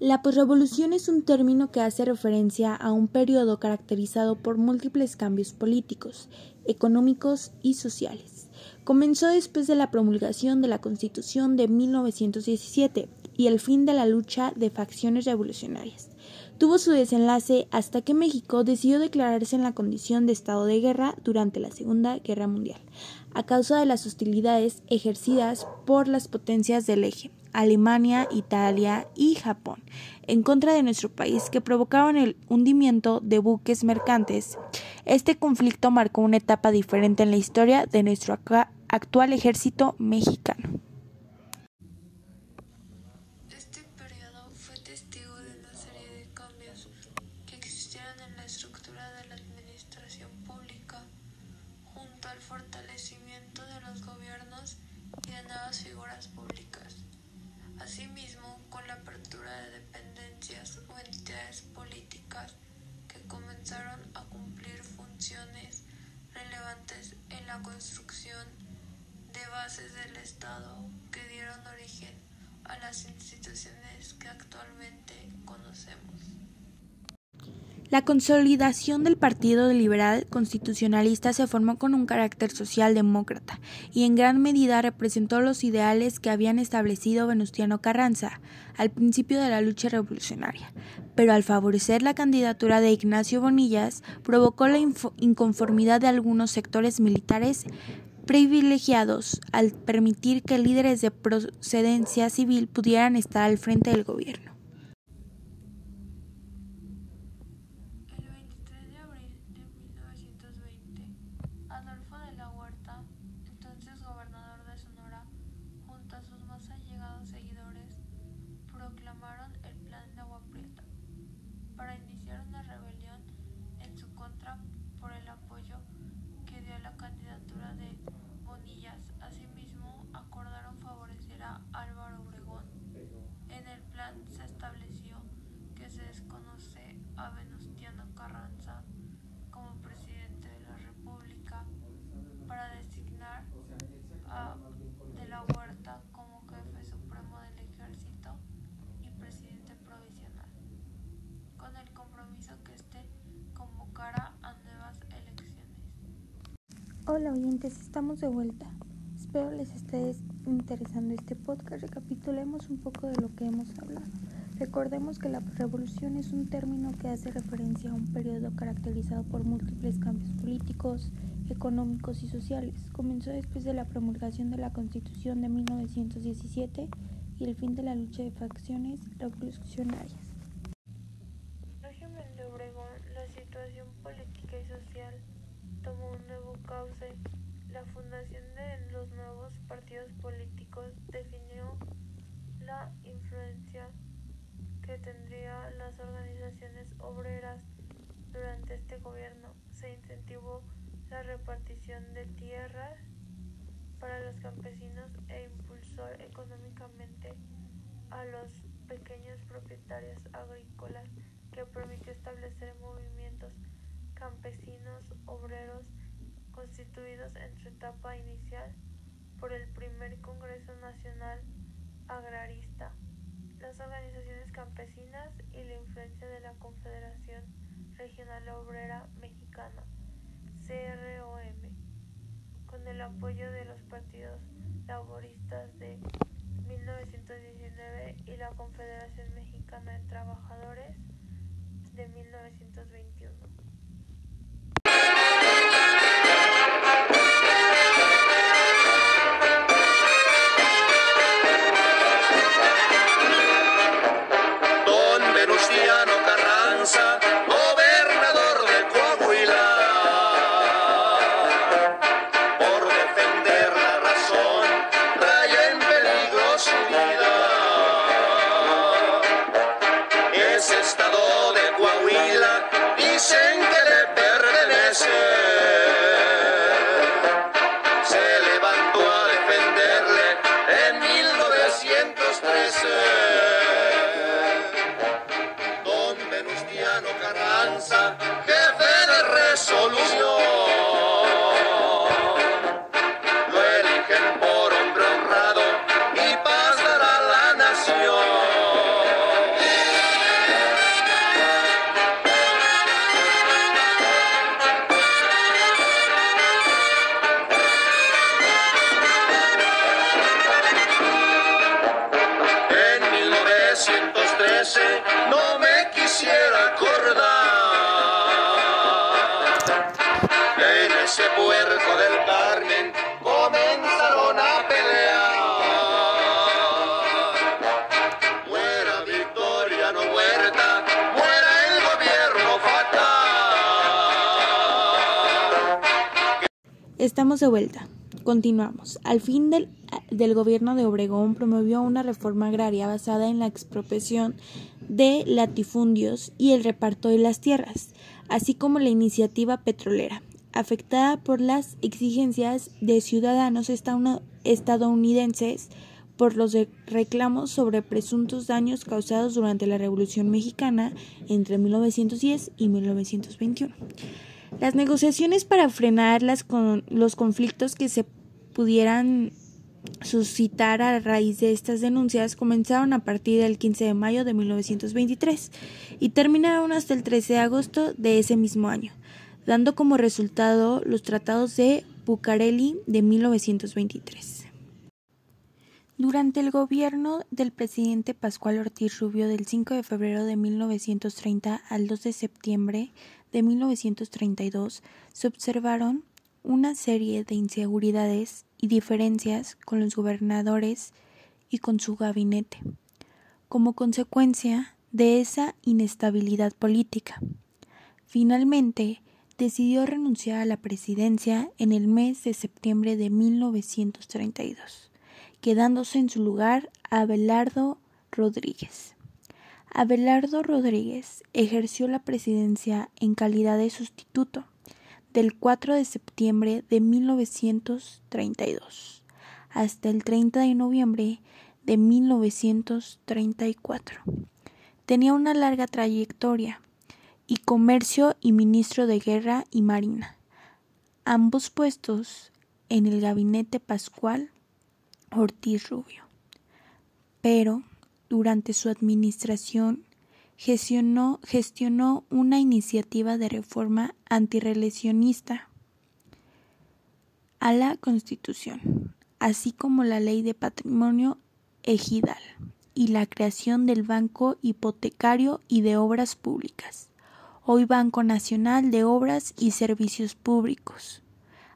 La posrevolución es un término que hace referencia a un periodo caracterizado por múltiples cambios políticos, económicos y sociales. Comenzó después de la promulgación de la Constitución de 1917 y el fin de la lucha de facciones revolucionarias. Tuvo su desenlace hasta que México decidió declararse en la condición de estado de guerra durante la Segunda Guerra Mundial, a causa de las hostilidades ejercidas por las potencias del eje Alemania, Italia y Japón, en contra de nuestro país que provocaron el hundimiento de buques mercantes. Este conflicto marcó una etapa diferente en la historia de nuestro actual ejército mexicano. Políticas que comenzaron a cumplir funciones relevantes en la construcción de bases del Estado que dieron origen a las instituciones que actualmente conocemos. La consolidación del Partido Liberal Constitucionalista se formó con un carácter socialdemócrata y en gran medida representó los ideales que habían establecido Venustiano Carranza al principio de la lucha revolucionaria, pero al favorecer la candidatura de Ignacio Bonillas provocó la inconformidad de algunos sectores militares privilegiados al permitir que líderes de procedencia civil pudieran estar al frente del gobierno. Hola oyentes, estamos de vuelta. Espero les esté interesando este podcast. Recapitulemos un poco de lo que hemos hablado. Recordemos que la revolución es un término que hace referencia a un periodo caracterizado por múltiples cambios políticos, económicos y sociales. Comenzó después de la promulgación de la Constitución de 1917 y el fin de la lucha de facciones revolucionarias. Régimen de Obregón, la situación política y social tomó un nuevo cauce. La fundación de los nuevos partidos políticos definió la influencia que tendrían las organizaciones obreras durante este gobierno. Se incentivó la repartición de tierras para los campesinos e impulsó económicamente a los pequeños propietarios agrícolas que permitió establecer movimientos campesinos obreros constituidos en su etapa inicial por el primer Congreso Nacional Agrarista, las organizaciones campesinas y la influencia de la Confederación Regional Obrera Mexicana, CROM, con el apoyo de los partidos laboristas de 1919 y la Confederación Mexicana de Trabajadores de 1921. Christmas. Estamos de vuelta. Continuamos. Al fin del, del, gobierno de Obregón promovió una reforma agraria basada en la expropiación de latifundios y el reparto de las tierras, así como la iniciativa petrolera, afectada por las exigencias de ciudadanos estadounidenses por los reclamos sobre presuntos daños causados durante la Revolución Mexicana entre 1910 y 1921. Las negociaciones para frenar los conflictos que se pudieran suscitar a raíz de estas denuncias comenzaron a partir del 15 de mayo de 1923 y terminaron hasta el 13 de agosto de ese mismo año, dando como resultado los tratados de Bucareli de 1923. Durante el gobierno del presidente Pascual Ortiz Rubio del 5 de febrero de 1930 al 2 de septiembre de 1932 se observaron una serie de inseguridades y diferencias con los gobernadores y con su gabinete, como consecuencia de esa inestabilidad política. Finalmente, decidió renunciar a la presidencia en el mes de septiembre de 1932, quedándose en su lugar Abelardo Rodríguez. Abelardo Rodríguez ejerció la presidencia en calidad de sustituto del 4 de septiembre de 1932 hasta el 30 de noviembre de 1934. Tenía una larga trayectoria y comercio y ministro de guerra y marina, ambos puestos en el gabinete Pascual Ortiz Rubio. Pero durante su administración gestionó, una iniciativa de reforma antirreeleccionista a la Constitución, así como la ley de patrimonio ejidal y la creación del Banco Hipotecario y de Obras Públicas, hoy Banco Nacional de Obras y Servicios Públicos.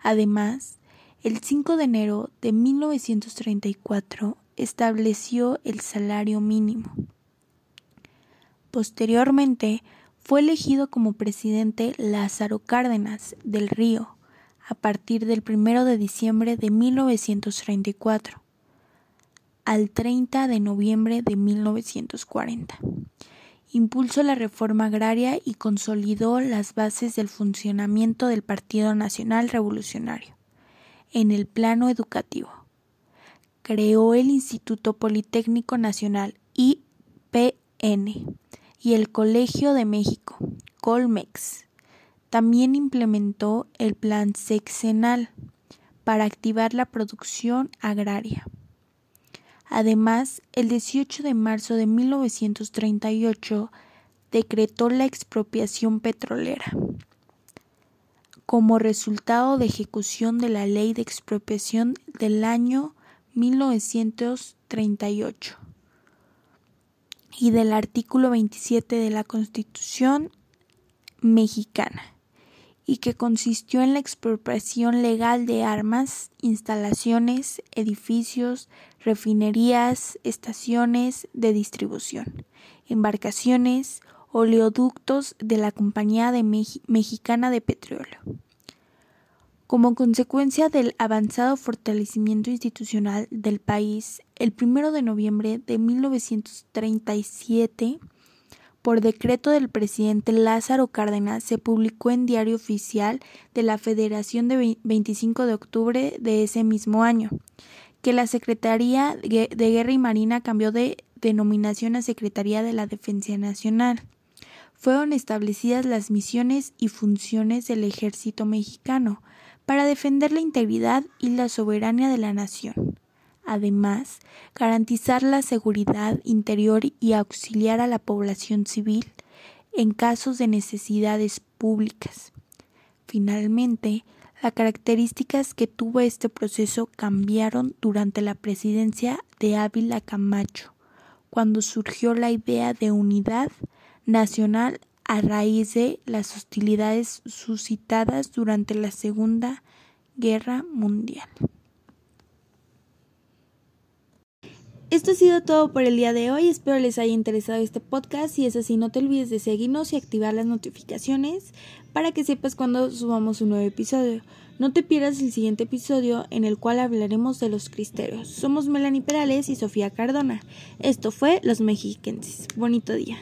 Además, el 5 de enero de 1934 estableció el salario mínimo. Posteriormente, fue elegido como presidente Lázaro Cárdenas del Río a partir del 1 de diciembre de 1934 al 30 de noviembre de 1940. Impulsó la reforma agraria y consolidó las bases del funcionamiento del Partido Nacional Revolucionario en el plano educativo creó el Instituto Politécnico Nacional IPN y el Colegio de México, Colmex. También implementó el Plan Sexenal para activar la producción agraria. Además, el 18 de marzo de 1938 decretó la expropiación petrolera. Como resultado de ejecución de la ley de expropiación del año 1938 y del artículo 27 de la Constitución mexicana y que consistió en la expropiación legal de armas, instalaciones, edificios, refinerías, estaciones de distribución, embarcaciones, oleoductos de la Compañía Mexicana de Petróleo. Como consecuencia del avanzado fortalecimiento institucional del país, el 1 de noviembre de 1937, por decreto del presidente Lázaro Cárdenas, se publicó en Diario Oficial de la Federación de 25 de octubre de ese mismo año, que la Secretaría de Guerra y Marina cambió de denominación a Secretaría de la Defensa Nacional. Fueron establecidas las misiones y funciones del ejército mexicano, para defender la integridad y la soberanía de la nación. Además, garantizar la seguridad interior y auxiliar a la población civil en casos de necesidades públicas. Finalmente, las características que tuvo este proceso cambiaron durante la presidencia de Ávila Camacho, cuando surgió la idea de unidad nacional a raíz de las hostilidades suscitadas durante la Segunda Guerra Mundial. Esto ha sido todo por el día de hoy. Espero les haya interesado este podcast. Si es así, no te olvides de seguirnos y activar las notificaciones para que sepas cuando subamos un nuevo episodio. No te pierdas el siguiente episodio en el cual hablaremos de los cristeros. Somos Melanie Perales y Sofía Cardona. Esto fue Los Mexiquenses. Bonito día.